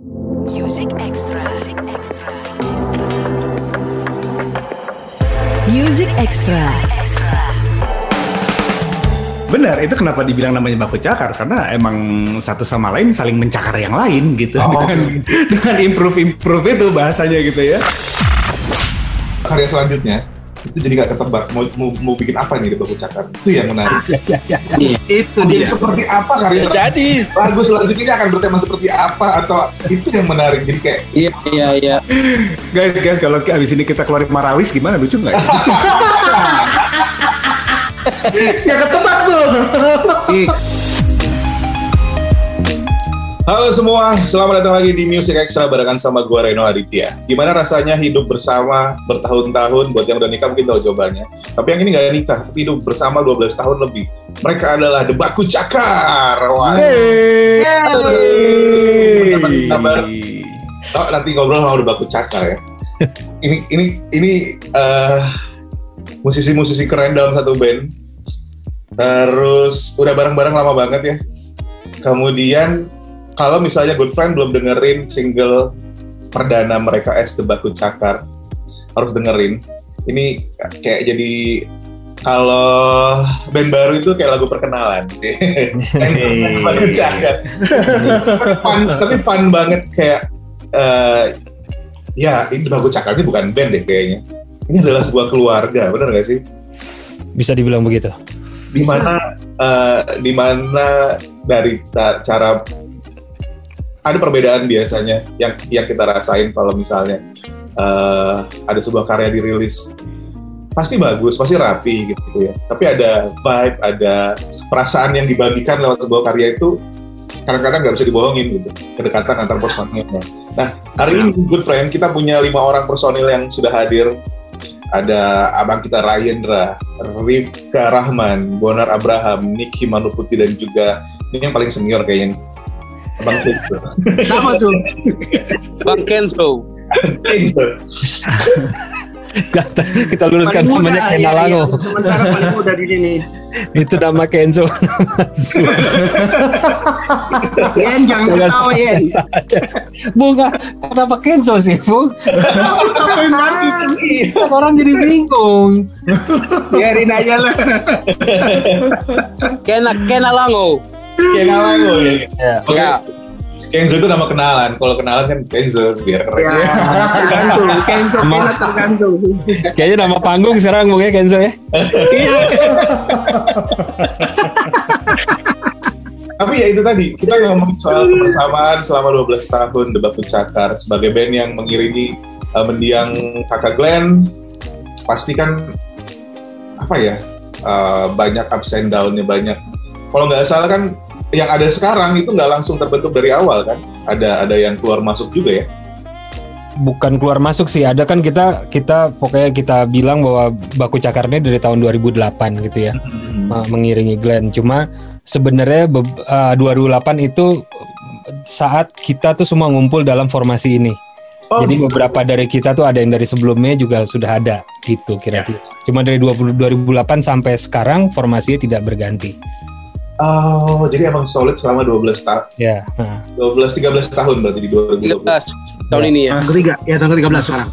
Music Extra. Music Extra. Music Extra. Extra. Benar, itu kenapa dibilang namanya baku cakar karena emang satu sama lain saling mencakar yang lain gitu Oh. dengan dengan improve improve itu bahasanya gitu ya. karya selanjutnya itu jadi nggak ketebak. Mau, mau mau bikin apa nih di baku cakar? Itu yang menarik. Itu jadi dia. seperti apa karya Jadi. Lagu selanjutnya akan bertema seperti apa? Atau itu yang menarik? Jadi kayak Iya, iya, iya. Guys, guys kalau abis ini kita keluarin Marawis gimana? Lucu nggak? ya? ya ketebak tuh. Halo semua, selamat datang lagi di Music Extra barengan sama gua Reno Aditya. Gimana rasanya hidup bersama bertahun-tahun? Buat yang udah nikah mungkin tahu jawabannya. Tapi yang ini nggak nikah, tapi hidup bersama 12 tahun lebih. Mereka adalah The Baku Cakar. Wah. Mendapat kabar. Oh, nanti ngobrol sama The Baku Cakar ya. ini ini ini eh, musisi-musisi keren dalam satu band. Terus udah bareng-bareng lama banget ya. Kemudian kalau misalnya Good Friend belum dengerin single perdana mereka as The Baku Cakar, harus dengerin. Ini kayak jadi kalau band baru itu kayak lagu perkenalan. Baku Cakar. fun, tapi fun banget kayak eh, ya ini Baku Cakar ini bukan band deh kayaknya. Ini adalah sebuah keluarga, benar nggak sih? Bisa dibilang begitu. di mana eh, di mana dari ca- cara ada perbedaan biasanya yang yang kita rasain kalau misalnya eh, ada sebuah karya dirilis pasti bagus pasti rapi gitu ya. Tapi ada vibe ada perasaan yang dibagikan lewat sebuah karya itu kadang-kadang nggak bisa dibohongin gitu. Kedekatan antar personilnya nah hari ini good friend kita punya lima orang personil yang sudah hadir. Ada abang kita Rayendra, Rifka Rahman, Bonar Abraham, Niki Manuputi dan juga ini yang paling senior kayaknya nih. Abang Kenzo. Sama tuh. Bang Kenzo. Kenzo. Kata- kita luruskan Paling namanya muda, Ken iya, iya. Sementara paling muda di sini. Itu nama Kenzo. Yen, jangan ketawa, Yen. Bunga, kenapa Kenzo sih, Bung? Sampai mati. Kan orang jadi bingung. Biarin aja lah. Kena Kena Lango. Kenalango ya. Oke. Ya. Kenzo itu nama kenalan. Kalau kenalan kan Kenzo biar keren. Ya, tergantung. Kenzo, Sama- Kena tergantung. Kayaknya nama panggung sekarang ya Kenzo ya. Tapi ya itu tadi, kita ngomong soal kebersamaan selama 12 tahun The Baku Cakar sebagai band yang mengiringi uh, mendiang kakak Glenn pasti kan apa ya uh, banyak ups and down-nya banyak. Kalau nggak salah kan yang ada sekarang itu nggak langsung terbentuk dari awal kan? Ada ada yang keluar masuk juga ya? Bukan keluar masuk sih, ada kan kita kita pokoknya kita bilang bahwa baku cakarnya dari tahun 2008 gitu ya. uh, mengiringi Glenn. Cuma sebenarnya be- uh, 2008 itu saat kita tuh semua ngumpul dalam formasi ini. Oh, Jadi gitu. beberapa dari kita tuh ada yang dari sebelumnya juga sudah ada gitu kira-kira. Cuma dari 20, 2008 sampai sekarang formasinya tidak berganti. Oh, jadi emang solid selama 12 tahun, Ya. nah. 12 13 tahun berarti di 2020. 13 tahun ini ya. Yang ketiga, ya tahun ke-13 sekarang.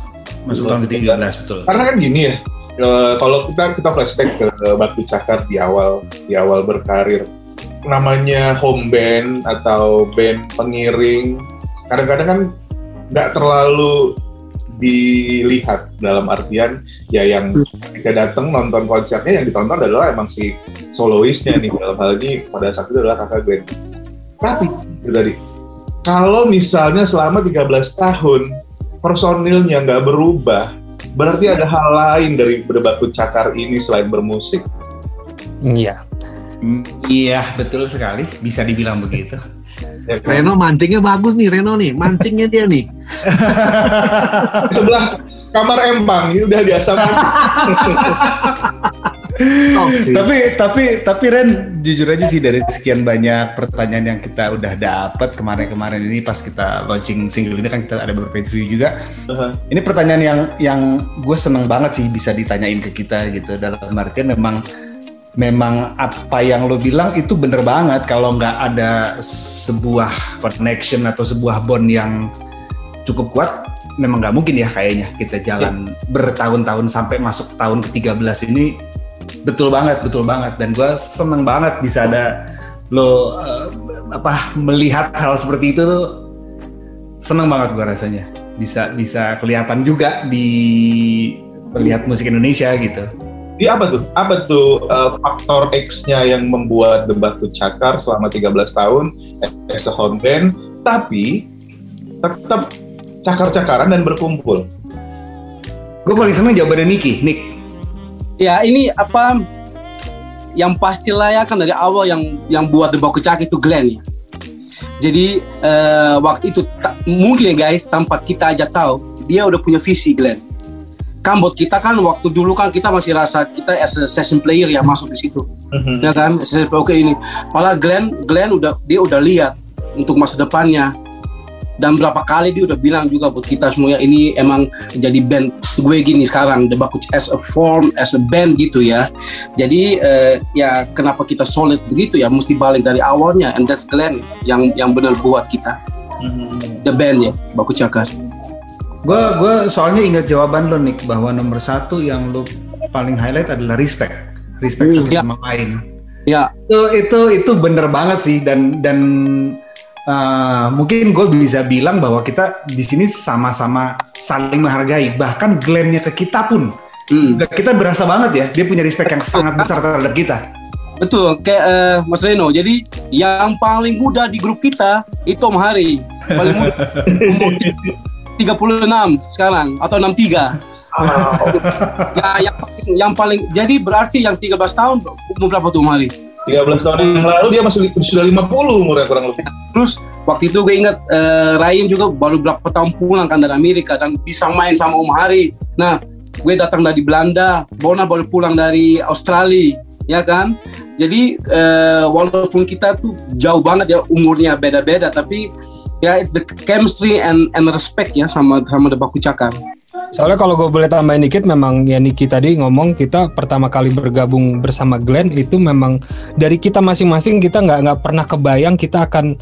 Masuk tahun ke-13 betul. Karena kan gini ya, eh, kalau kita kita flashback ke Batu Cakar di awal di awal berkarir, namanya home band atau band pengiring, kadang-kadang kan nggak terlalu dilihat dalam artian ya yang ketika datang nonton konsernya yang ditonton adalah emang si soloistnya nih dalam hal ini pada saat itu adalah kakak Glenn. Tapi itu tadi kalau misalnya selama 13 tahun personilnya nggak berubah, berarti ada hal lain dari berbaku cakar ini selain bermusik. Iya. Iya, betul sekali. Bisa dibilang begitu. Ya kan? Reno mancingnya bagus nih, Reno nih. Mancingnya dia nih. Sebelah kamar empang ini udah biasa. Oh, tapi tapi tapi Ren jujur aja sih dari sekian banyak pertanyaan yang kita udah dapat kemarin-kemarin ini pas kita launching single ini kan kita ada beberapa interview juga. Uh-huh. Ini pertanyaan yang yang gue seneng banget sih bisa ditanyain ke kita gitu dalam artian memang memang apa yang lo bilang itu bener banget kalau nggak ada sebuah connection atau sebuah bond yang cukup kuat memang nggak mungkin ya kayaknya kita jalan bertahun-tahun sampai masuk tahun ke-13 ini. Betul banget betul banget. Dan gue seneng banget bisa ada lo eh, apa melihat hal seperti itu tuh. Seneng banget gue rasanya. Bisa bisa kelihatan juga di melihat musik Indonesia gitu Di apa tuh? Apa tuh uh, faktor X-nya yang membuat The Batu Cakar selama 13 tahun as a home band, tapi tetap cakar-cakaran dan berkumpul? gue paling seneng jawabannya Niki Nick Ya ini apa yang pastilah ya kan dari awal yang yang buat The Baku Cak itu Glenn ya. Jadi eh, waktu itu mungkin ya guys tanpa kita aja tahu dia udah punya visi Glenn. Kan buat kita kan waktu dulu kan kita masih rasa kita as a session player ya masuk di situ. Mhm. ya kan? Session player, oke ini. Malah Glenn Glenn udah dia udah lihat untuk masa depannya. Dan berapa kali dia udah bilang juga buat kita semua ya ini emang jadi band gue gini sekarang The Baku as a form as a band gitu ya. Jadi eh, ya kenapa kita solid begitu ya? Mesti balik dari awalnya. And that's Glenn yang yang benar buat kita. The band ya Baku Cakar gue gue soalnya ingat jawaban lo Nick bahwa nomor satu yang lo paling highlight adalah respect. Respect Hmm, satu ya. sama lain. Ya. Itu itu itu bener banget sih dan dan uh, mungkin gue bisa bilang bahwa kita di sini sama-sama saling menghargai bahkan Glennnya ke kita pun. Hmm. kita berasa banget ya dia punya respect yang sangat besar terhadap kita. Betul kayak eh, Mas Reno. Jadi yang paling muda di grup kita itu Om Hari. Paling muda 36 sekarang atau 63 ya yang paling, yang paling jadi berarti yang 13 tahun umur berapa tuh Om Hari 13 tahun yang lalu dia masih sudah 50 umurnya kurang lebih. Terus waktu itu gue ingat eh, Ryan juga baru berapa tahun pulang kan dari Amerika dan bisa main sama Om Hari. Nah, gue datang dari Belanda, Bona baru pulang dari Australia, ya kan? Jadi eh, walaupun kita tuh jauh banget ya umurnya beda-beda, tapi ya it's the chemistry and and respect ya sama sama The Baku Cakar. Soalnya kalau gue boleh tambahin dikit, memang ya Niki tadi ngomong kita pertama kali bergabung bersama Glenn itu memang dari kita masing-masing kita nggak nggak pernah kebayang kita akan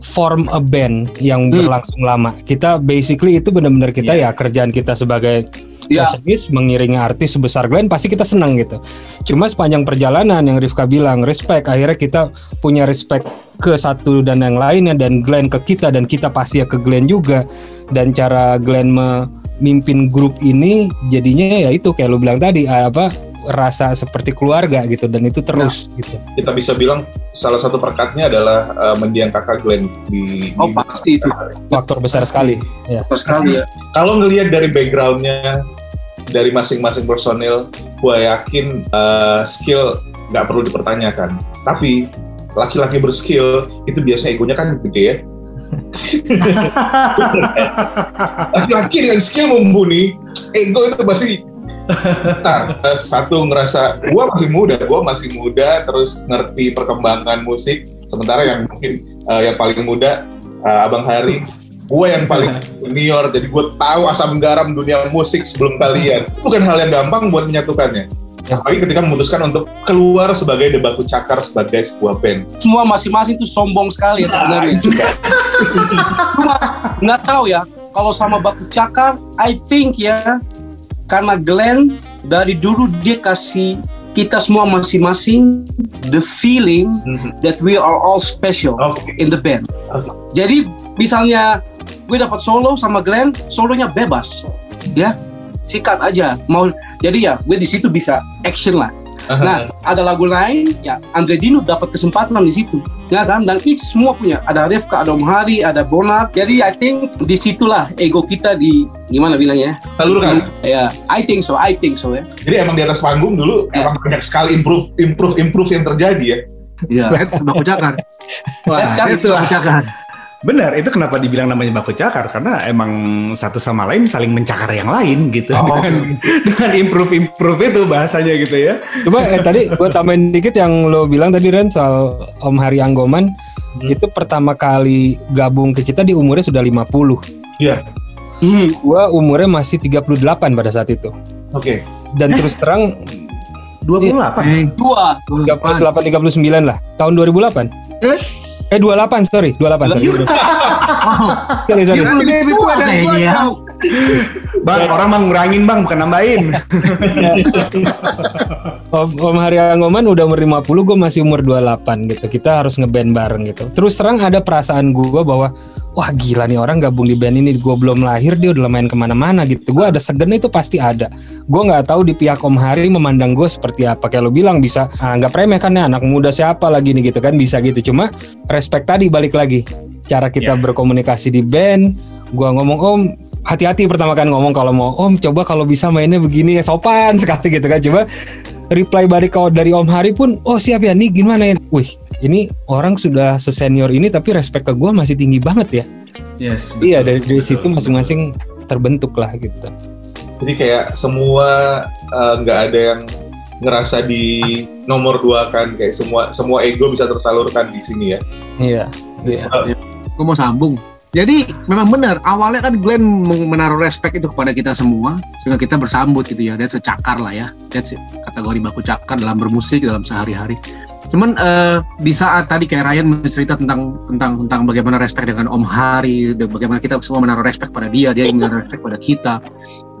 form a band yang Hmm. berlangsung lama. Kita basically itu benar-benar kita ya kerjaan kita sebagai sessionis mengiringi artis sebesar Glenn pasti kita senang gitu. Cuma sepanjang perjalanan yang Rifka bilang respect akhirnya kita punya respect ke satu dan yang lainnya dan Glenn ke kita dan kita pasti ya ke Glenn juga dan cara Glenn memimpin grup ini jadinya ya itu kayak lu bilang tadi apa rasa seperti keluarga gitu dan itu terus gitu. Kita bisa bilang salah satu perkatnya adalah uh, mendiang kakak Glenn di, Oh di- pasti itu, Faktor besar sekali. Ya. Betul sekali ya. kalau ngelihat dari backgroundnya dari masing-masing personil, gue yakin uh, skill nggak perlu dipertanyakan. Tapi laki-laki berskill itu biasanya egonya kan gede ya. laki-laki dengan skill mumpuni, ego itu pasti besar. Eh, Satu ngerasa gue masih muda, gue masih muda, terus ngerti perkembangan musik. Sementara yang mungkin eh, yang paling muda eh, Abang Hari, gue yang paling senior, jadi gue tahu asam garam dunia musik sebelum kalian. Bukan hal yang gampang buat menyatukannya. Apalagi ketika memutuskan untuk keluar sebagai debaku cakar sebagai sebuah band. Semua masing-masing tuh sombong sekali ya sebenarnya. itu kan. cuma nggak tahu ya kalau sama Baku Cakar I think ya karena Glenn dari dulu dia kasih kita semua masing-masing the feeling Mhm. that we are all special Oke. in the band Oke. jadi misalnya gue dapat solo sama Glenn solonya bebas ya sikat aja mau jadi ya gue di situ bisa action lah Nah, ada lagu lain, ya Andre Dino dapat kesempatan di situ, ya kan? Dan each semua punya, ada Rifka, ada Om Hari, ada Bonar. Jadi I think di situlah ego kita di gimana bilangnya? Salurkan. Ya, I think so, I think so ya. Jadi emang di atas panggung dulu Eh. emang banyak sekali improve improve improve yang terjadi ya. Iya. Let's cakar. Wah, Let's cari itu cakar. Benar itu kenapa dibilang namanya baku cakar karena emang satu sama lain saling mencakar yang lain gitu Oh. dengan dengan improve improve itu bahasanya gitu ya Coba eh, tadi gue tambahin dikit yang lo bilang tadi Ren soal Om Hari Anggoman itu pertama kali gabung ke kita di umurnya sudah 50. Iya. Hmm. Gua umurnya masih 38 pada saat itu. Oke. Dan terus terang 28. Eh, Dua. 38 39 lah. Tahun 2008. Eh? Eh 28 sorry, 28. Sorry, sorry. sorry, sorry. Gila, lebih tua dari gua. Cau. Bang, orang mah ngurangin bang, bukan nambahin. Om, Om Hari Angoman udah umur 50, gue masih umur 28 gitu. Kita harus ngeband bareng gitu. Terus terang ada perasaan gue bahwa wah gila nih orang gabung di band ini. Gue belum lahir dia udah main ke mana-mana gitu. Gue ada segen itu pasti ada. Gue nggak tahu di pihak Om Hari memandang gue seperti apa. Kayak lo bilang bisa ah, nggak remeh kan ya anak muda siapa lagi nih gitu kan bisa gitu. Cuma respect tadi balik lagi cara kita Ya. berkomunikasi di band. Gue ngomong Om hati-hati pertama kan ngomong kalau mau Om coba kalau bisa mainnya begini ya sopan sekali gitu kan coba reply balik kalau dari Om Hari pun oh siap ya nih gimana ya wih ini orang sudah sesenior ini tapi respect ke gue masih tinggi banget ya Yes. iya dari, dari situ masing-masing terbentuk lah gitu Jadi kayak semua eh, nggak ada yang ngerasa di nomor dua kan kayak semua semua ego bisa tersalurkan di sini ya. iya gue mau sambung. Jadi memang benar awalnya kan Glenn menaruh respect itu kepada kita semua sehingga kita bersambut gitu ya. That's a cakar lah ya. That's it. kategori baku cakar dalam bermusik dalam sehari-hari. Cuman eh, di saat tadi kayak Ryan bercerita tentang tentang tentang bagaimana respect dengan Om Hari, bagaimana kita semua menaruh respect pada dia, dia menaruh respect pada kita.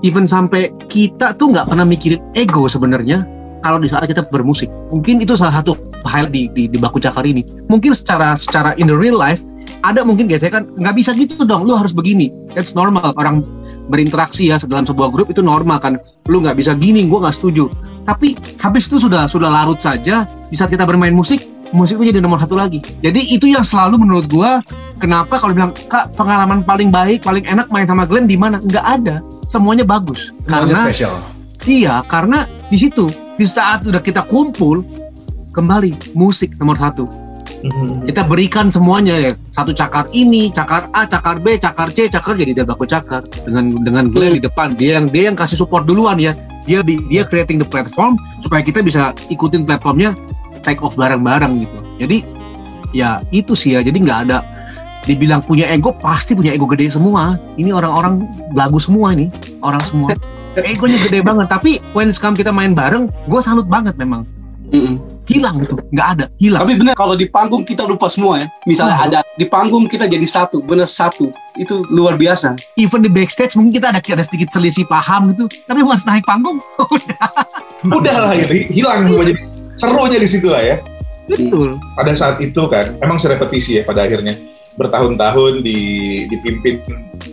Even sampai kita tuh nggak pernah mikirin ego sebenarnya kalau di saat kita bermusik. Mungkin itu salah satu highlight di, di, di baku cakar ini. Mungkin secara secara in the real life ada mungkin gesekan nggak bisa gitu dong. Lu harus begini. That's normal. Orang berinteraksi ya dalam sebuah grup itu normal kan. Lu nggak bisa gini gue nggak setuju. Tapi habis itu sudah sudah larut saja di saat kita bermain musik musik itu jadi nomor satu lagi. Jadi itu yang selalu menurut gue kenapa kalau bilang kak pengalaman paling baik paling enak main sama Glenn di mana? Nggak ada. Semuanya bagus. Semuanya karena spesial. Iya, karena di situ di saat udah kita kumpul kembali musik nomor satu. Kita berikan semuanya ya satu cakar ini, cakar A, cakar B, cakar C, cakar jadi dia baku cakar dengan dengan Glenn di depan dia yang dia yang kasih support duluan ya. Dia dia creating the platform supaya kita bisa ikutin platformnya take off bareng-bareng gitu. Jadi ya itu sih ya. Jadi nggak ada dibilang punya ego pasti punya ego gede semua. Ini orang-orang lagu semua ini orang semua. Egonya gede banget. Tapi when come kita main bareng, gue salut banget memang. Mm-mm. Hilang gitu, nggak ada, hilang. Tapi benar kalau di panggung kita lupa semua ya. Misalnya Hmm. ada di panggung kita jadi satu, benar satu. Itu luar biasa. Even di backstage mungkin kita ada ada sedikit selisih paham gitu. Tapi once naik panggung, Udah lah gitu, hilang jadi serunya di situ lah ya. betul. Pada saat itu kan, emang serepetisi ya pada akhirnya bertahun-tahun di, dipimpin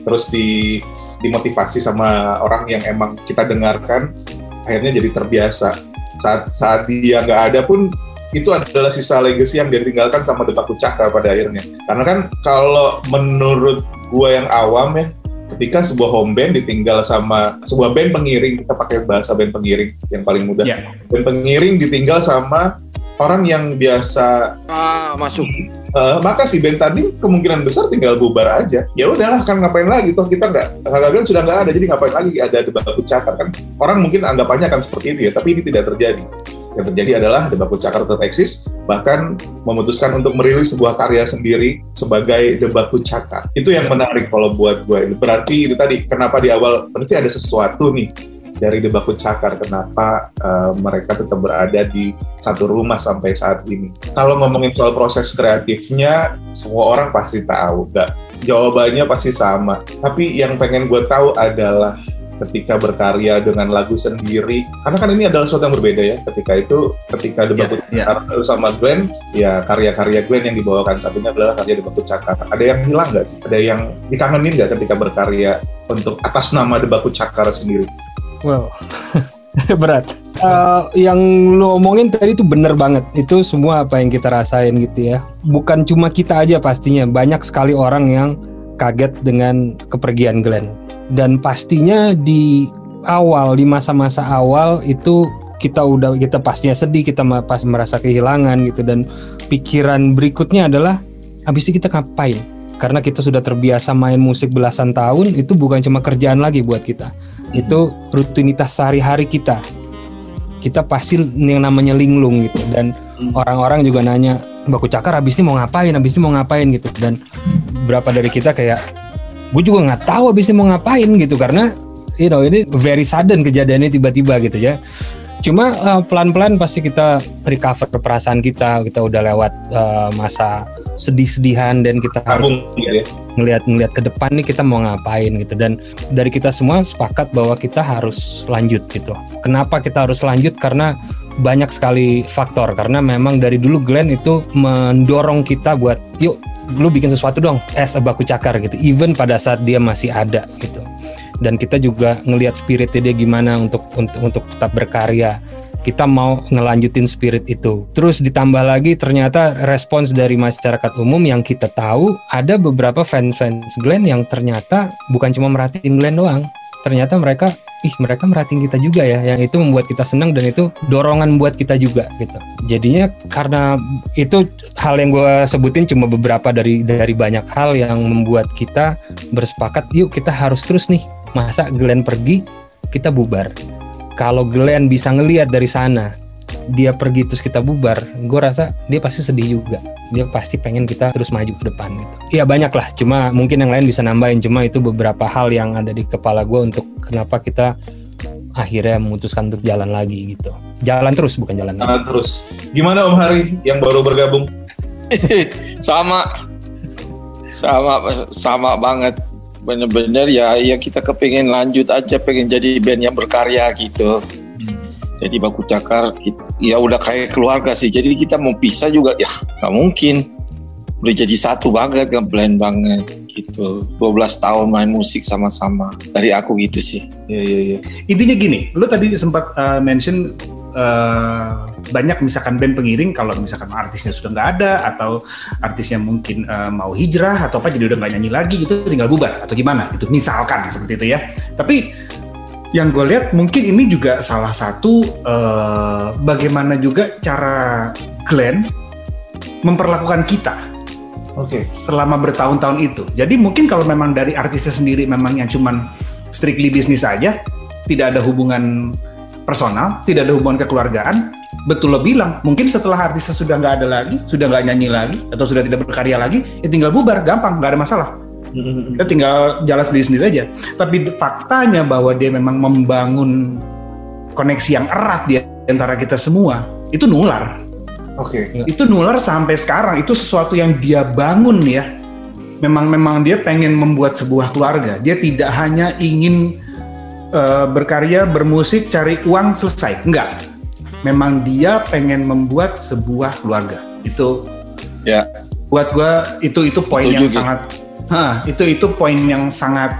terus di dimotivasi sama orang yang emang kita dengarkan akhirnya jadi terbiasa saat saat dia nggak ada pun itu adalah sisa legacy yang dia tinggalkan sama Debaku Cakra pada akhirnya karena kan kalau menurut gua yang awam ya ketika sebuah home band ditinggal sama sebuah band pengiring kita pakai bahasa band pengiring yang paling mudah Ya. band pengiring ditinggal sama orang yang biasa Ah, masuk. Eh, maka si band tadi kemungkinan besar tinggal bubar aja. Ya udahlah kan ngapain lagi toh kita nggak Glenn sudah nggak ada jadi ngapain lagi ada debaku cakar kan orang mungkin anggapannya akan seperti itu ya tapi ini tidak terjadi. Yang terjadi adalah debaku cakar tetap eksis bahkan memutuskan untuk merilis sebuah karya sendiri sebagai debaku cakar. Itu yang menarik kalau buat gue. Berarti itu tadi kenapa di awal berarti ada sesuatu nih dari debaku cakar kenapa eh, mereka tetap berada di satu rumah sampai saat ini. Kalau ngomongin soal proses kreatifnya, semua orang pasti tahu, nggak jawabannya pasti sama. Tapi yang pengen gue tahu adalah ketika berkarya dengan lagu sendiri, karena kan ini adalah sesuatu yang berbeda ya. Ketika itu, ketika debat Ya, ya. sama Glenn, ya karya-karya Glenn yang dibawakan ini adalah karya Debaku Cakar. Ada yang hilang nggak sih? Ada yang dikangenin nggak ketika berkarya untuk atas nama Debaku Cakar sendiri? Wow. Berat. Eh, yang lu omongin tadi itu bener banget. Itu semua apa yang kita rasain gitu ya. Bukan cuma kita aja pastinya. Banyak sekali orang yang kaget dengan kepergian Glenn. Dan pastinya di awal, di masa-masa awal itu kita udah kita pastinya sedih, kita pas merasa kehilangan gitu dan pikiran berikutnya adalah habis ini kita ngapain? Karena kita sudah terbiasa main musik belasan tahun, itu bukan cuma kerjaan lagi buat kita. Itu rutinitas sehari-hari kita. Kita pasti yang namanya linglung gitu. Dan Hmm. orang-orang juga nanya Baku Cakar habis ini mau ngapain, habis ini mau ngapain? Gitu. Dan berapa dari kita kayak gue juga nggak tahu habis ini mau ngapain gitu. Karena you know ini very sudden kejadiannya tiba-tiba gitu ya. Cuma uh, pelan-pelan pasti kita recover perasaan kita. Kita udah lewat uh, masa sedih-sedihan dan kita harus Tabung gitu ya. ngelihat ngelihat ke depan nih kita mau ngapain gitu dan dari kita semua sepakat bahwa kita harus lanjut gitu. Kenapa kita harus lanjut? Karena banyak sekali faktor karena memang dari dulu Glenn itu mendorong kita buat yuk lu bikin sesuatu dong a baku cakar gitu even pada saat dia masih ada gitu dan kita juga ngelihat spiritnya dia gimana untuk untuk untuk tetap berkarya kita mau ngelanjutin spirit itu. Terus ditambah lagi ternyata respons dari masyarakat umum yang kita tahu ada beberapa fans-fans Glenn yang ternyata bukan cuma merhatiin Glenn doang. Ternyata mereka ih mereka merhatiin kita juga ya yang itu membuat kita senang dan itu dorongan buat kita juga gitu. Jadinya karena itu hal yang gue sebutin cuma beberapa dari dari banyak hal yang membuat kita bersepakat yuk kita harus terus nih masa Glenn pergi kita bubar kalau Glenn bisa ngelihat dari sana dia pergi terus kita bubar gue rasa dia pasti sedih juga. Dia pasti pengen kita terus maju ke depan gitu. Ya banyak lah. Cuma mungkin yang lain bisa nambahin. Cuma itu beberapa hal yang ada di kepala gue untuk kenapa kita akhirnya memutuskan untuk jalan lagi gitu. Jalan terus bukan jalan lagi. Jalan terus. Gimana Om Hari yang baru bergabung? sama. Sama sama banget bener-bener ya ya kita kepengen lanjut aja pengen jadi band yang berkarya gitu. Jadi baku cakar ya udah kayak keluarga sih. Jadi kita mau pisah juga ya nggak mungkin. Udah jadi satu banget ngeblend banget gitu. 12 tahun main musik sama-sama. Dari aku gitu sih. Iya iya iya. Intinya gini, lu tadi sempat uh, mention uh, banyak misalkan band pengiring kalau misalkan artisnya sudah nggak ada atau artisnya mungkin uh, mau hijrah atau apa jadi udah nggak nyanyi lagi gitu tinggal bubar atau gimana itu misalkan seperti itu ya. Tapi yang gue lihat mungkin ini juga salah satu uh, bagaimana juga cara Glenn memperlakukan kita Oke. selama bertahun-tahun itu. Jadi mungkin kalau memang dari artisnya sendiri memang yang cuman strictly bisnis saja, tidak ada hubungan personal, tidak ada hubungan kekeluargaan, betul lo bilang, mungkin setelah artisnya sudah nggak ada lagi, sudah nggak nyanyi lagi, atau sudah tidak berkarya lagi, ya tinggal bubar, gampang, nggak ada masalah. Kita tinggal jalan sendiri-sendiri aja. Tapi faktanya bahwa dia memang membangun koneksi yang erat di antara kita semua, itu nular Oke. itu nular sampai sekarang itu sesuatu yang dia bangun ya memang memang dia pengen membuat sebuah keluarga dia tidak hanya ingin eh, berkarya bermusik cari uang selesai enggak memang dia pengen membuat sebuah keluarga itu ya buat gua itu itu poin yang Gi. sangat Hah, itu itu poin yang sangat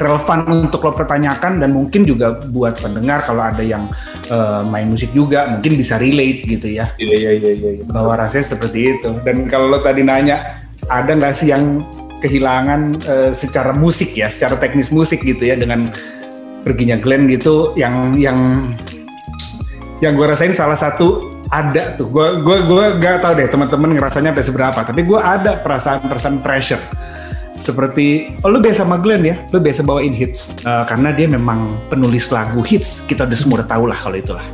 relevan untuk lo pertanyakan dan mungkin juga buat pendengar kalau ada yang eh, main musik juga mungkin bisa relate gitu ya Iya iya iya iya. iya. bahwa rasanya seperti itu. Dan kalau lo tadi nanya, ada nggak sih yang kehilangan eh, secara musik ya, secara teknis musik gitu ya dengan perginya Glenn gitu, yang yang yang gue rasain salah satu ada tuh. Gue gue gue nggak tahu deh teman-teman ngerasanya sampai seberapa, tapi gue ada perasaan-perasaan pressure. Seperti, oh lu biasa sama Glenn ya, lu biasa bawain hits. Eh, karena dia memang penulis lagu hits, kita udah semua udah tahu lah kalau itulah.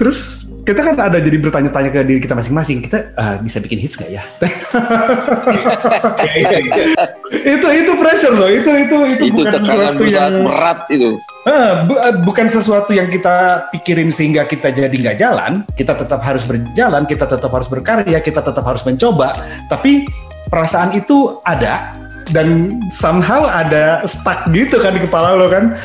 Terus kita kan ada jadi bertanya-tanya ke diri kita masing-masing, kita eh, bisa bikin hits gak ya? Iya, iya, iya. itu itu pressure loh, itu itu itu, itu bukan tekanan sesuatu yang berat itu Eh, bu- eh, bukan sesuatu yang kita pikirin sehingga kita jadi nggak jalan. Kita tetap harus berjalan, kita tetap harus berkarya, kita tetap harus mencoba. Tapi perasaan itu ada dan somehow ada stuck gitu kan di kepala lo kan.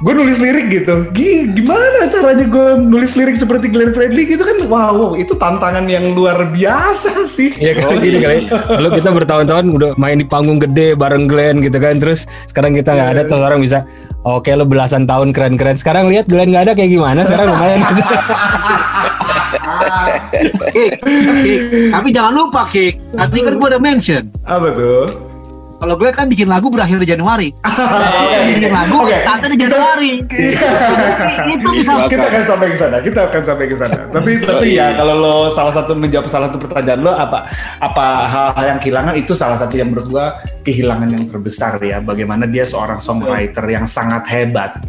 Gue nulis lirik gitu, Gi- gimana caranya gue nulis lirik seperti Glenn Fredly gitu kan? Wow, itu tantangan yang luar biasa sih. Iya kali gini kali. Lalu kita bertahun-tahun udah main di panggung gede bareng Glenn gitu kan. Terus sekarang kita nggak ada, terus orang bisa Oke lo belasan tahun keren-keren. Sekarang lihat Glenn nggak ada kayak gimana? Sekarang lumayan. Kik, Kik. Tapi jangan lupa Kik, tadi kan gue udah mention Apa tuh? Kalau gue kan bikin lagu berakhir di Januari. bikin lagu Oke. startnya di Januari. itu bisa kita akan sampai ke sana kita akan sampai ke sana. Tapi tapi ya kalau lo salah satu menjawab salah satu pertanyaan lo apa apa hal-hal yang kehilangan itu salah satu yang menurut gua kehilangan yang terbesar ya. Bagaimana dia seorang songwriter yang sangat hebat.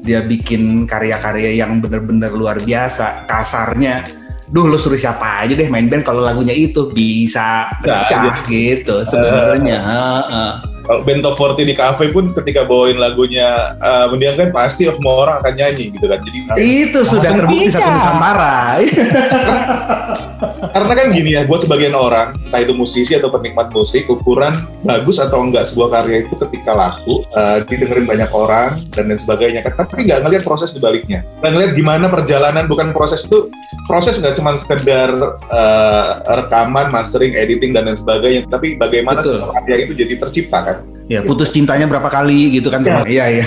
Dia bikin karya-karya yang benar-benar luar biasa kasarnya duh lo suruh siapa aja deh main band kalau lagunya itu bisa pecah gitu sebenarnya. Heeh. Kalau top 40 di cafe pun ketika bawain lagunya uh, mendiamkan pasti semua orang akan nyanyi gitu kan. Jadi Itu sudah terbukti bisa. satu Nusantara. karena kan gini ya, buat sebagian orang, entah itu musisi atau penikmat musik, ukuran bagus atau enggak sebuah karya itu ketika laku, uh, didengerin banyak orang dan lain sebagainya kan. Tapi nggak ngeliat proses di baliknya. Nggak ngeliat gimana perjalanan, bukan proses itu, proses nggak cuma sekedar uh, rekaman, mastering, editing dan lain sebagainya, tapi bagaimana Betul. sebuah karya itu jadi tercipta kan. Ya putus cintanya berapa kali gitu kan. Ya. Iya, iya.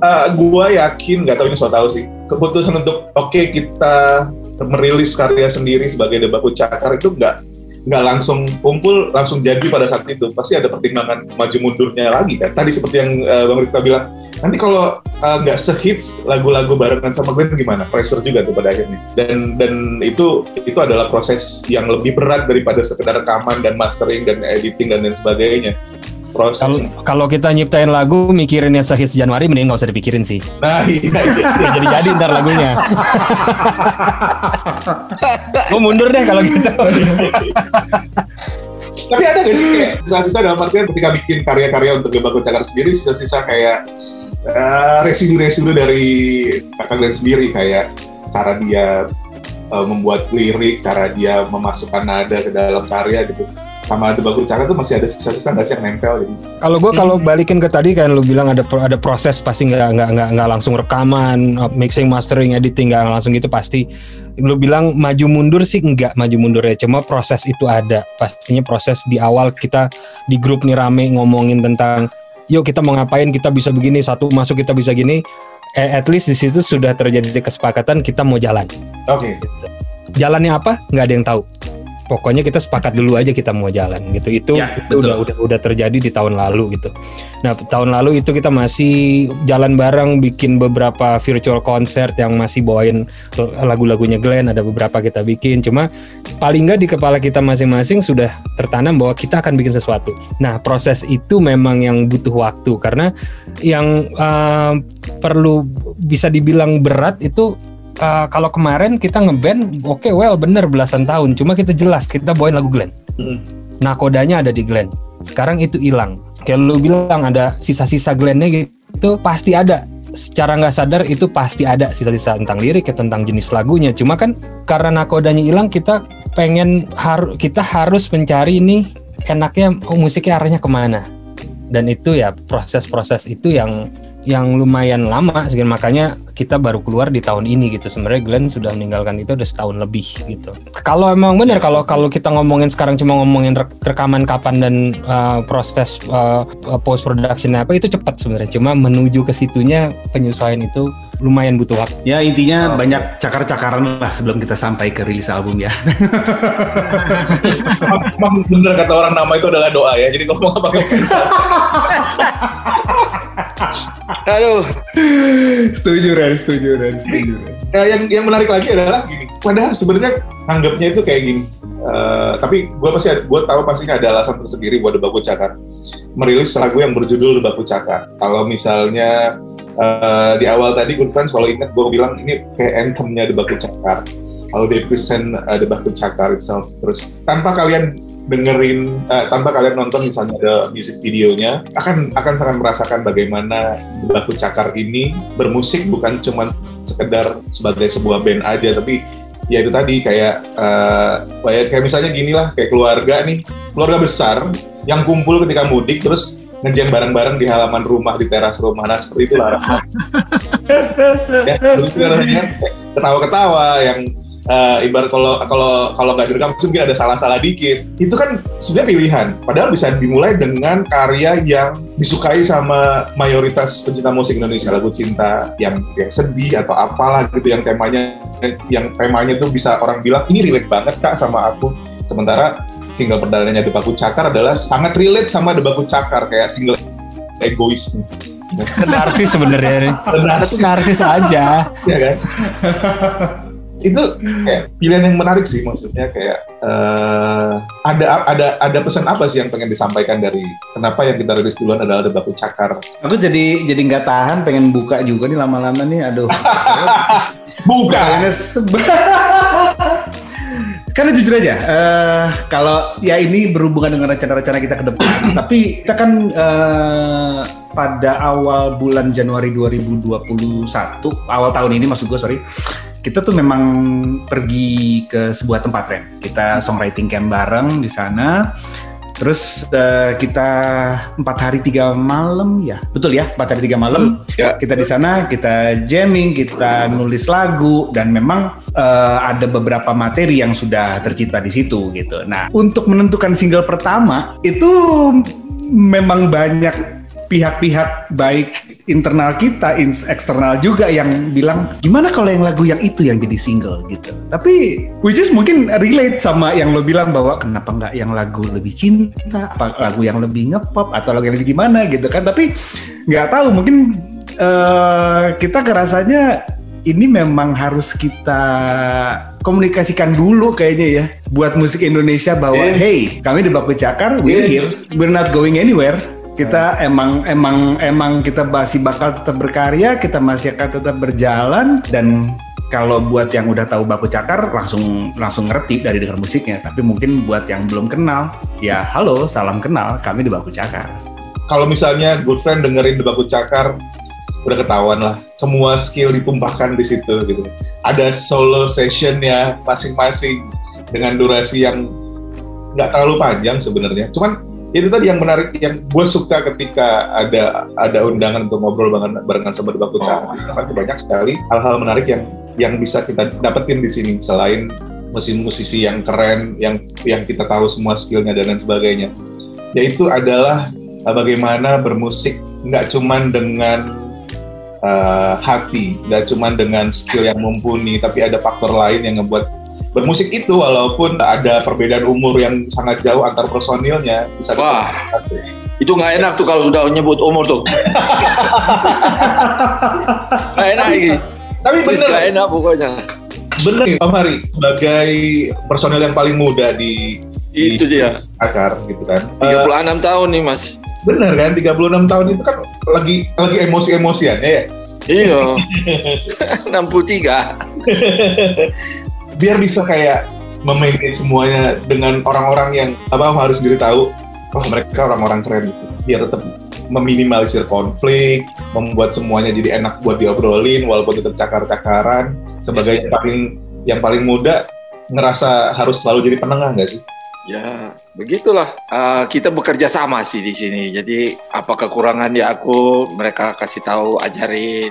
Uh, gua yakin, nggak tahu ini so tahu sih, keputusan untuk oke kita merilis karya sendiri sebagai debaku cakar itu nggak nggak langsung kumpul langsung jadi pada saat itu. Pasti ada pertimbangan maju mundurnya lagi kan? Tadi seperti yang uh, bang Rifka bilang nanti kalau uh, nggak sehits lagu-lagu barengan sama Glenn gimana? Pressure juga tuh pada akhirnya. Dan dan itu itu adalah proses yang lebih berat daripada sekedar rekaman dan mastering dan editing dan lain sebagainya proses Kalau kalau kita nyiptain lagu mikirinnya sehits Januari mending nggak usah dipikirin sih. nah iya, iya. Ya, jadi jadi ntar lagunya. Gue mundur deh kalau gitu. Tapi ada gak sih kayak sisa-sisa dalam artian ketika bikin karya-karya untuk Gebako Cakar sendiri, sisa-sisa kayak eh, residu-residu dari kakak Glenn sendiri kayak cara dia eh, membuat lirik, cara dia memasukkan nada ke dalam karya gitu. Sama Gebako Cakar tuh masih ada sisa-sisa nggak sih yang nempel gitu. Kalau gue kalau balikin ke tadi kan lu bilang ada ada proses pasti nggak nggak nggak nggak langsung rekaman, mixing, mastering, editing nggak langsung gitu pasti. Lu bilang maju mundur sih nggak maju mundur ya, cuma proses itu ada. Pastinya proses di awal kita di grup nih rame ngomongin tentang yuk kita mau ngapain, kita bisa begini, satu masuk kita bisa gini. Eh, at least di situ sudah terjadi kesepakatan kita mau jalan. Oke. Jalannya apa? Nggak ada yang tahu. Pokoknya kita sepakat dulu aja kita mau jalan gitu. Itu, Ya, itu betul. udah, udah udah terjadi di tahun lalu gitu. Nah tahun lalu itu kita masih jalan bareng bikin beberapa virtual concert yang masih bawain lagu-lagunya Glenn. Ada beberapa kita bikin. Cuma paling nggak di kepala kita masing-masing sudah tertanam bahwa kita akan bikin sesuatu. Nah proses itu memang yang butuh waktu karena yang uh, perlu bisa dibilang berat itu uh, kalau kemarin kita ngeband oke well bener belasan tahun. Cuma kita jelas kita bawain lagu Glenn. Mm. nakodanya ada di Glenn. Sekarang itu hilang. Kayak lu bilang ada sisa-sisa Glennnya gitu pasti ada. Secara nggak sadar itu pasti ada sisa-sisa tentang lirik ya tentang jenis lagunya. Cuma kan karena nakodanya hilang kita pengen har kita harus mencari ini enaknya oh, musiknya arahnya ke mana. Dan itu ya proses-proses itu yang yang lumayan lama sehingga makanya kita baru keluar di tahun ini gitu. Sebenarnya Glenn sudah meninggalkan itu udah setahun lebih gitu. Kalau emang benar kalau kalau kita ngomongin sekarang cuma ngomongin rek- rekaman kapan dan uh, proses post production apa itu cepat sebenarnya. Cuma menuju ke situnya penyesuaian itu lumayan butuh waktu. Ya intinya banyak cakar-cakaran lah sebelum kita sampai ke rilis album ya. Emang bener kata orang nama itu adalah doa ya. Jadi ngomong apa Aduh, setuju Ren, setuju Ren, setuju Ren. Ya, yang yang menarik lagi adalah gini. Padahal sebenarnya anggapnya itu kayak gini. Eh, tapi gue pasti gue tahu pastinya ada alasan tersendiri buat Debaku Cakar merilis lagu yang berjudul Debaku Cakar. Kalau misalnya eh, di awal tadi Good Friends kalau ingat gue bilang ini kayak anthemnya Debaku Cakar. Kalau they present uh, Debaku Cakar itself terus tanpa kalian dengerin eh, tanpa kalian nonton misalnya ada music videonya akan akan sangat merasakan bagaimana Debaku Cakar ini bermusik bukan cuma sekedar sebagai sebuah band aja tapi ya itu tadi kayak eh, kayak kayak misalnya gini lah kayak keluarga nih. Keluarga besar yang kumpul ketika mudik terus ngejam bareng-bareng di halaman rumah di teras rumah. Nah seperti itulah rasanya ya itu kan rasanya ketawa-ketawa yang eh, ibarat kalau kalau kalau nggak direkam mungkin ada salah-salah dikit. Itu kan sebenarnya pilihan. Padahal bisa dimulai dengan karya yang disukai sama mayoritas pencinta musik Indonesia. Lagu cinta yang yang sedih atau apalah gitu yang temanya yang temanya tuh bisa orang bilang ini relate banget kak sama aku. Sementara single perdananya Debaku Cakar adalah sangat relate sama Debaku Cakar kayak single egois nih. narsis sebenarnya. Narsis. narsis aja. Ya kan itu kayak pilihan yang menarik sih maksudnya kayak eh, ada ada ada pesan apa sih yang pengen disampaikan dari kenapa yang kita rilis duluan adalah Debaku Cakar Aku jadi jadi nggak tahan pengen buka juga nih lama-lama nih. Aduh. buka Karena jujur aja, eh, kalau ya ini berhubungan dengan rencana-rencana kita ke depan, tapi kita kan eh, pada awal bulan Januari 2021, awal tahun ini maksud gue sorry, kita tuh memang pergi ke sebuah tempat Ren. Kita songwriting camp bareng di sana. Terus eh, kita empat hari tiga malam ya, betul ya empat hari tiga malam. Ya. Kita di sana kita jamming, kita nulis lagu dan memang eh, ada beberapa materi yang sudah tercipta di situ gitu. Nah untuk menentukan single pertama itu memang banyak pihak-pihak baik internal kita, ins- eksternal juga yang bilang gimana kalau yang lagu yang itu yang jadi single gitu. Tapi which is mungkin relate sama yang lo bilang bahwa kenapa nggak yang lagu lebih cinta, apa lagu yang lebih ngepop atau lagu yang lebih gimana gitu kan. Tapi nggak tahu mungkin eh, kita kerasanya ini memang harus kita komunikasikan dulu kayaknya ya buat musik Indonesia bahwa Yeah. hey kami di Baku Cakar we're Yeah. here we're not going anywhere kita emang emang emang kita masih bakal tetap berkarya kita masih akan tetap berjalan dan kalau buat yang udah tahu Baku Cakar langsung langsung ngerti dari dengar musiknya tapi mungkin buat yang belum kenal ya halo salam kenal kami di Baku Cakar Kalau misalnya good friend dengerin debaku cakar, udah ketahuan lah. Semua skill ditumpahkan di situ gitu. Ada solo sessionnya masing-masing dengan durasi yang nggak terlalu panjang sebenarnya. Cuman itu tadi yang menarik, yang gue suka ketika ada ada undangan untuk ngobrol barengan, barengan sama debaku cakar. Karena banyak sekali hal-hal menarik yang yang bisa kita dapetin di sini selain musisi-musisi yang keren, yang yang kita tahu semua skillnya dan lain sebagainya. Yaitu adalah uh, bagaimana bermusik nggak cuman dengan uh, hati, nggak cuman dengan skill yang mumpuni, tapi ada faktor lain yang ngebuat bermusik itu walaupun ada perbedaan umur yang sangat jauh antar personilnya bisa Wah. Itu nggak enak tuh kalau sudah nyebut umur tuh. Nggak enak ini. Tapi bener, nggak enak pokoknya. bener nih Om Hari sebagai personil yang paling muda di Itu dia. akar gitu kan. Eh, 36 tahun nih mas. bener kan 36 tahun itu kan lagi lagi emosi-emosiannya ya. Iya. 63. Biar bisa kayak memanage semuanya dengan orang-orang yang apa harus diri tahu oh mereka orang-orang keren gitu biar tetap meminimalisir konflik membuat semuanya jadi enak buat diobrolin walaupun tetap cakar-cakaran sebagai yang paling yang paling muda ngerasa harus selalu jadi penengah nggak sih Ya, begitulah. Eh, kita bekerja sama sih di sini. Jadi apa kekurangan di aku, mereka kasih tahu, ajarin,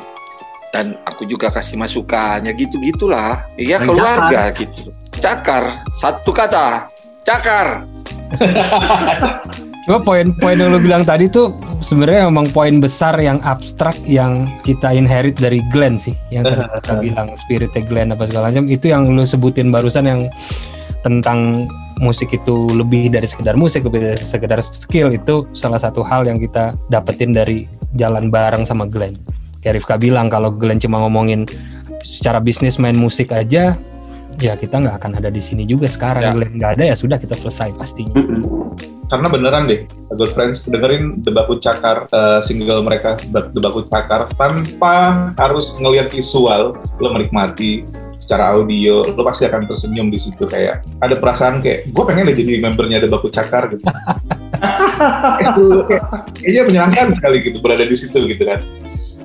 dan aku juga kasih masukan. Ya gitu gitulah. Iya keluarga gitu. Cakar, satu kata, cakar. Cuma poin-poin yang lu bilang tadi tuh sebenarnya memang poin besar yang abstrak yang kita inherit dari Glenn sih. Yang tadi kita bilang spiritnya Glenn apa segala macam itu yang lu sebutin barusan yang tentang musik itu lebih dari sekedar musik, lebih dari sekedar skill itu salah satu hal yang kita dapetin dari jalan bareng sama Glenn. Kayak Rifka bilang kalau Glenn cuma ngomongin secara bisnis main musik aja, ya kita nggak akan ada di sini juga sekarang. Ya. Glenn nggak ada ya sudah kita selesai pastinya. karena beneran deh good friends dengerin Debaku Cakar eh, single mereka Debaku Cakar tanpa harus ngelihat visual lo menikmati secara audio lo pasti akan tersenyum di situ kayak ada perasaan kayak gue pengen deh jadi membernya Debaku Cakar gitu itu kayak- kayaknya menyenangkan sekali gitu berada di situ gitu kan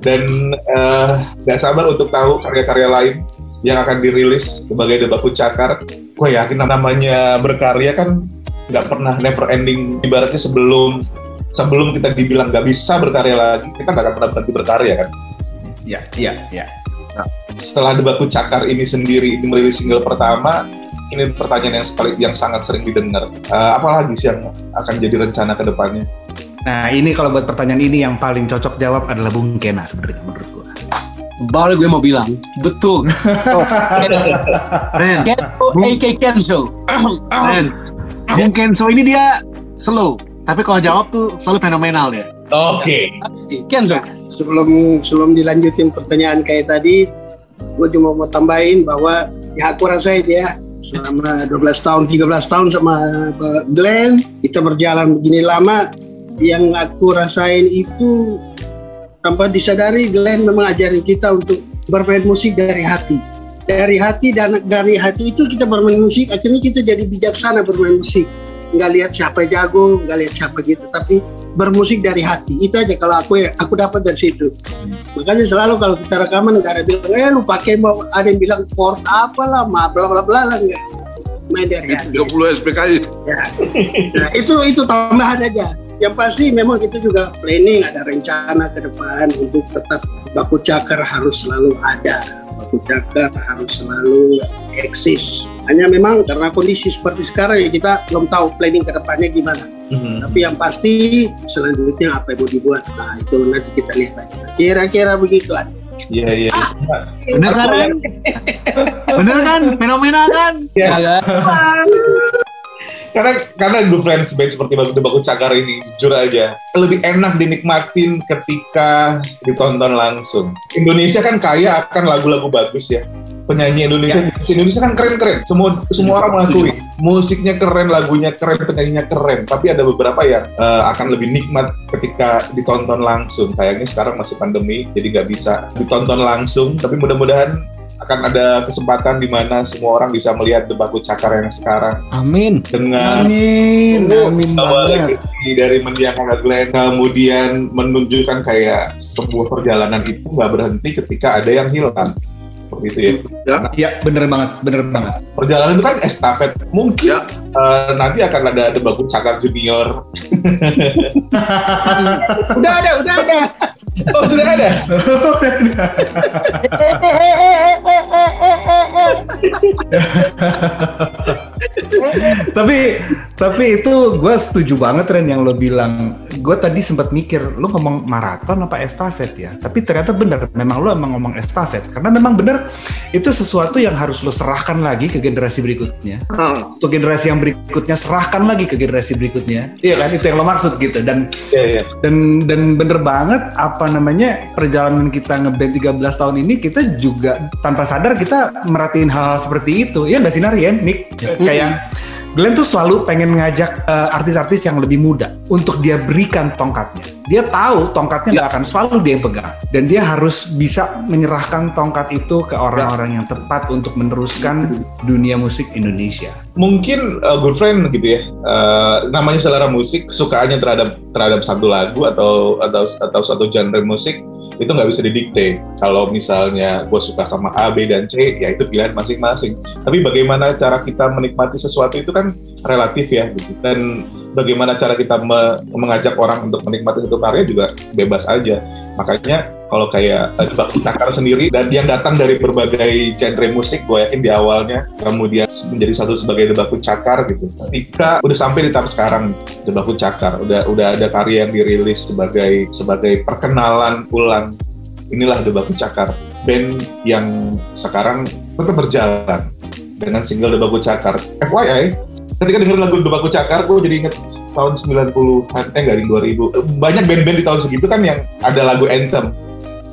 dan eh, gak sabar untuk tahu karya-karya lain yang akan dirilis sebagai Debaku Cakar. Gue yakin namanya berkarya kan nggak pernah never ending. Ibaratnya sebelum sebelum kita dibilang nggak bisa berkarya lagi kita nggak akan pernah berhenti berkarya kan? Ya ya ya setelah debatku cakar ini sendiri ini merilis single pertama ini pertanyaan yang sekali yang sangat sering didengar. Eh, apa lagi sih yang akan jadi rencana ke depannya Nah ini kalau buat pertanyaan ini yang paling cocok jawab adalah Bung Kena sebenarnya menurut gua. Baru gue mau bilang, betul. Ren, Kenzo, AK Kenzo. Ren. Bung Kenzo ini dia slow, tapi kalau jawab tuh selalu fenomenal ya. oke Kenzo. sebelum sebelum dilanjutin pertanyaan kayak tadi, gue cuma mau tambahin bahwa ya aku rasain ya selama 12 tahun, 13 tahun sama Glenn, kita berjalan begini lama, yang aku rasain itu tanpa disadari Glenn memang ajarin kita untuk bermain musik dari hati. dari hati dan dari hati itu kita bermain musik akhirnya kita jadi bijaksana bermain musik nggak lihat siapa jago nggak lihat siapa gitu tapi bermusik dari hati itu aja kalau aku ya aku dapat dari situ makanya selalu kalau kita rekaman nggak ada bilang eh lu pakai mau ada yang bilang chord apalah ma bla bla bla lah nggak main dari hati 30 SPKI. Ya. Nah, itu itu tambahan aja. Yang pasti memang kita juga planning ada rencana ke depan untuk tetap baku cakar harus selalu ada. Baku cakar harus selalu eksis. Hanya memang karena kondisi seperti sekarang ya kita belum tahu planning ke depannya gimana. Tapi yang pasti selanjutnya apa yang mau dibuat. Nah, itu nanti kita lihat aja. Kira-kira begitu aja. Iya iya. Bener kan? Ren? Bener kan? Fenomena kan? Yes. karena karena The Friends Band seperti Baku Baku Cakar ini jujur aja lebih enak dinikmatin ketika ditonton langsung. Indonesia kan kaya akan lagu-lagu bagus ya. Penyanyi Indonesia, musisi Indonesia kan keren-keren. Semua semua orang mengakui musiknya keren, lagunya keren, penyanyinya keren. Tapi ada beberapa yang eh, akan lebih nikmat ketika ditonton langsung. Sayangnya sekarang masih pandemi, jadi nggak bisa ditonton langsung. Tapi mudah-mudahan akan ada kesempatan di mana semua orang bisa melihat The Baku Cakar yang sekarang Amin. dengan Amin, amin banget. dari- mendiamkan Glenn kemudian menunjukkan kayak sebuah perjalanan itu nggak berhenti ketika ada yang hilang seperti itu ya Ya, bener banget, bener banget. perjalanan itu kan estafet mungkin Ya. eh, nanti akan ada The Baku Cakar Junior Udah ada, udah ada. oh sudah ada tapi tapi itu gue setuju banget Ren yang lo bilang. Gue tadi sempat mikir lo ngomong maraton apa estafet ya? Tapi ternyata bener memang lo emang ngomong estafet. Karena memang bener itu sesuatu yang harus lo serahkan lagi ke generasi berikutnya. Untuk generasi yang berikutnya serahkan lagi ke generasi berikutnya. Iya kan? Itu yang lo maksud gitu. Dan Iya, iya. dan dan bener banget apa namanya perjalanan kita ngeband 13 tahun ini kita juga tanpa sadar kita merhatiin hal-hal seperti itu. Ya nggak sih Narian Nick kayak Glenn tuh selalu pengen ngajak eh, artis-artis yang lebih muda untuk dia berikan tongkatnya. Dia tahu tongkatnya nggak akan selalu dia yang pegang. Dan dia harus bisa menyerahkan tongkat itu ke orang-orang yang tepat untuk meneruskan dunia musik Indonesia. mungkin uh, good friend gitu ya. Uh, namanya selera musik kesukaannya terhadap terhadap satu lagu atau atau atau satu genre musik itu nggak bisa didikte. Kalau misalnya gue suka sama A B dan C ya itu pilihan masing-masing. Tapi bagaimana cara kita menikmati sesuatu itu kan relatif ya gitu. Dan bagaimana cara kita me- mengajak orang untuk menikmati satu karya juga bebas aja. Makanya kalau kayak tadi Bang Cakar sendiri dan yang datang dari berbagai genre musik gue yakin di awalnya kemudian menjadi satu sebagai debaku cakar gitu. Kita udah sampai di tahap sekarang debaku cakar. Udah udah ada karya yang dirilis sebagai sebagai perkenalan ulang. Inilah debaku cakar. Band yang sekarang tetap berjalan dengan single debaku cakar. FYI ketika dengerin lagu debaku cakar gue jadi inget tahun 90-an eh enggak di 2000 banyak band-band di tahun segitu kan yang ada lagu anthem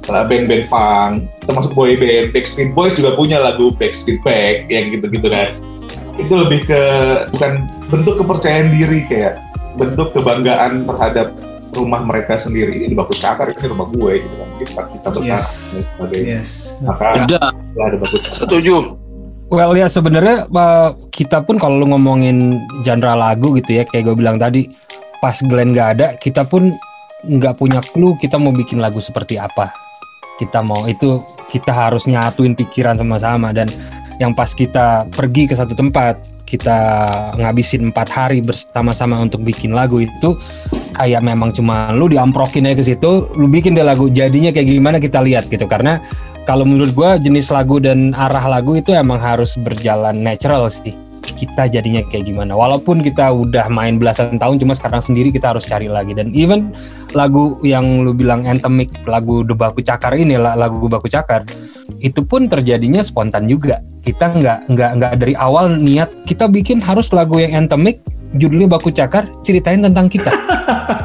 Lah, band-band funk termasuk boy band Backstreet Boys juga punya lagu Backstreet Back yang gitu-gitu kan itu lebih ke bukan bentuk kepercayaan diri kayak bentuk kebanggaan terhadap rumah mereka sendiri ini baku cakar ini rumah gue gitu kan kita kita bertahan Yes. dan sebagainya Yes. maka Ada. ada baku cakar Setuju. Well ya sebenarnya uh, kita pun kalau lu ngomongin genre lagu gitu ya kayak gue bilang tadi pas Glenn nggak ada kita pun nggak punya clue kita mau bikin lagu seperti apa. Kita mau itu kita harus nyatuin pikiran sama-sama dan yang pas kita pergi ke satu tempat kita ngabisin empat hari bersama-sama untuk bikin lagu itu kayak memang cuma lu diamprokin aja ke situ lu bikin deh lagu jadinya kayak gimana kita lihat gitu. Karena kalau menurut gua jenis lagu dan arah lagu itu emang harus berjalan natural sih. Kita jadinya kayak gimana. Walaupun kita udah main belasan tahun cuma sekarang sendiri kita harus cari lagi. Dan even lagu yang lu bilang anthemic lagu Debaku Cakar ini la- lagu Baku Cakar itu pun terjadinya spontan juga. Kita nggak nggak nggak dari awal niat kita bikin harus lagu yang anthemic judulnya Baku Cakar ceritain tentang kita.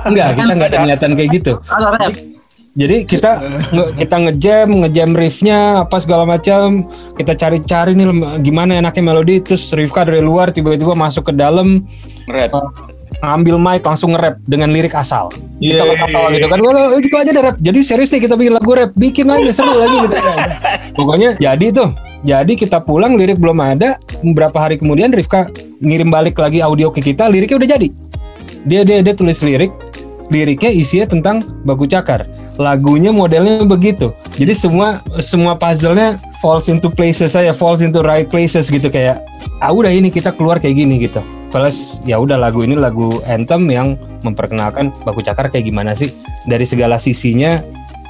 Nggak kita nggak ada. niatan kayak gitu. Ada rap. Jadi kita nge- kita ngejam ngejam riffnya apa segala macam. Kita cari-cari nih gimana enaknya melodi. Terus Rifka dari luar tiba-tiba masuk ke dalam Rap. ngambil mic langsung nge-rap dengan lirik asal. Kita Yeay. ketawa gitu kan. Wah, gitu aja deh rap. Jadi serius nih kita bikin lagu rap. Bikin aja seru lagi gitu pokoknya jadi tuh. Jadi kita pulang lirik belum ada, beberapa hari kemudian Rifka ngirim balik lagi audio ke kita, liriknya udah jadi. Dia dia dia tulis lirik, liriknya isinya tentang baku cakar. Lagunya modelnya begitu. Jadi semua semua puzzle-nya falls into places saya, falls into right places gitu kayak ah udah ini kita keluar kayak gini gitu. Plus ya udah lagu ini lagu anthem yang memperkenalkan baku cakar kayak gimana sih dari segala sisinya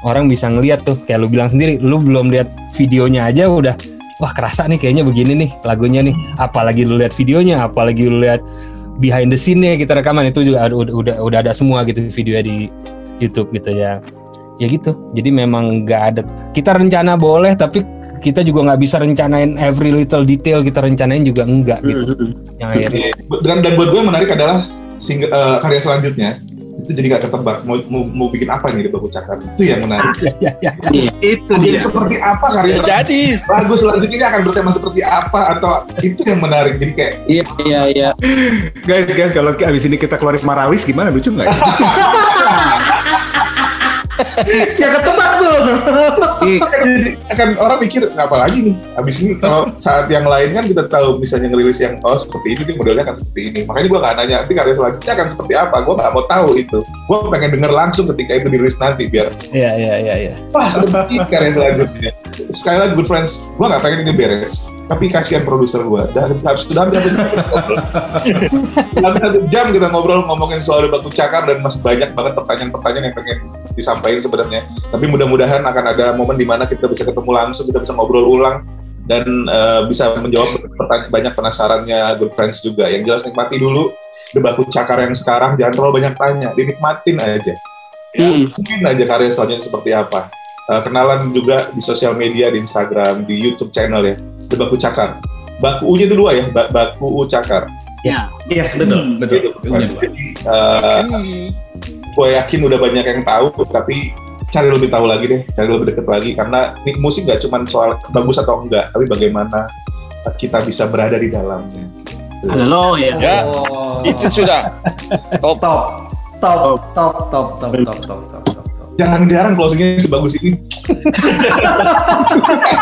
orang bisa ngeliat tuh kayak lu bilang sendiri lu belum lihat videonya aja udah wah kerasa nih kayaknya begini nih lagunya nih apalagi lu lihat videonya apalagi lu lihat behind the scene-nya kita rekaman itu juga udah udah udah ada semua gitu videonya di YouTube gitu ya ya gitu. Jadi memang nggak ada. Kita rencana boleh tapi kita juga nggak bisa rencanain every little detail. Kita rencanain juga enggak gitu. Yang akhirnya. Dan, dan buat gue yang menarik adalah sing, eh, karya selanjutnya itu jadi gak ketebak. Mau, mau, mau bikin apa nih di baku cakar? Itu yang menarik. Ya, ya, ya. Itu jadi dia. seperti apa karya Ya, jadi. Lagu selanjutnya ini akan bertema seperti apa atau itu yang menarik? Jadi kayak Iya iya iya. Guys, guys, kalau abis ini kita keluarin Marawis gimana? Lucu nggak ya? ya ketebak tuh. jadi akan orang mikir apa lagi nih? Abis ini kalau saat yang lain kan kita tahu misalnya ngerilis yang oh seperti ini nih modelnya akan seperti ini. Makanya gue nggak nanya nanti karya selanjutnya akan seperti apa? Gue nggak mau tahu itu. Gue pengen denger langsung ketika itu dirilis nanti biar ya ya ya ya wah seperti karya selanjutnya. Sekali lagi good friends gue nggak pengen ini beres tapi kasihan produser gue dan harus sudah hampir satu jam kita ngobrol ngomongin soal debat cakar dan masih banyak banget pertanyaan-pertanyaan yang pengen disampaikan sebenarnya. Tapi mudah-mudahan akan ada momen di mana kita bisa ketemu langsung kita bisa ngobrol ulang dan eh, bisa menjawab pertanyaan banyak penasarannya good friends juga. Yang jelas nikmati dulu debat cakar yang sekarang. Jangan terlalu banyak tanya dinikmatin aja. Mm. mungkin aja karya selanjutnya seperti apa. Uh, kenalan juga di sosial media, di Instagram, di YouTube channel ya. The Baku Cakar. Baku U-nya itu dua ya, Baku U Cakar. Ya. Yeah. Yes, betul, hmm. betul. Gitu. Jadi, eh, uh, okay. gue yakin udah banyak yang tahu, tapi cari lebih tahu lagi deh, cari lebih deket lagi. Karena ini musik gak cuma soal bagus atau enggak, tapi bagaimana kita bisa berada di dalamnya. Halo ya. ya. Itu sudah. Top. Top, top, top, top, top, top, top. top. Jarang-jarang closingnya sebagus ini.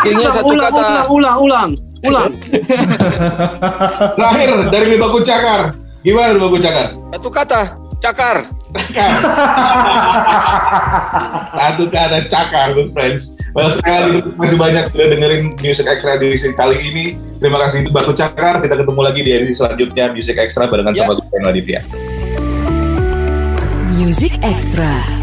akhirnya satu ulang, kata ulang ulang ulang ulang. Terakhir dari The Baku Cakar. Gimana The Baku Cakar? satu kata cakar Satu kata cakar, good friends. Well, sekali lagi kasih banyak sudah dengerin Music Extra di edisi kali ini. Terima kasih itu Baku Cakar. Kita ketemu lagi di edisi selanjutnya Music Extra barengan Ya. sama gue Aditya. Music Extra.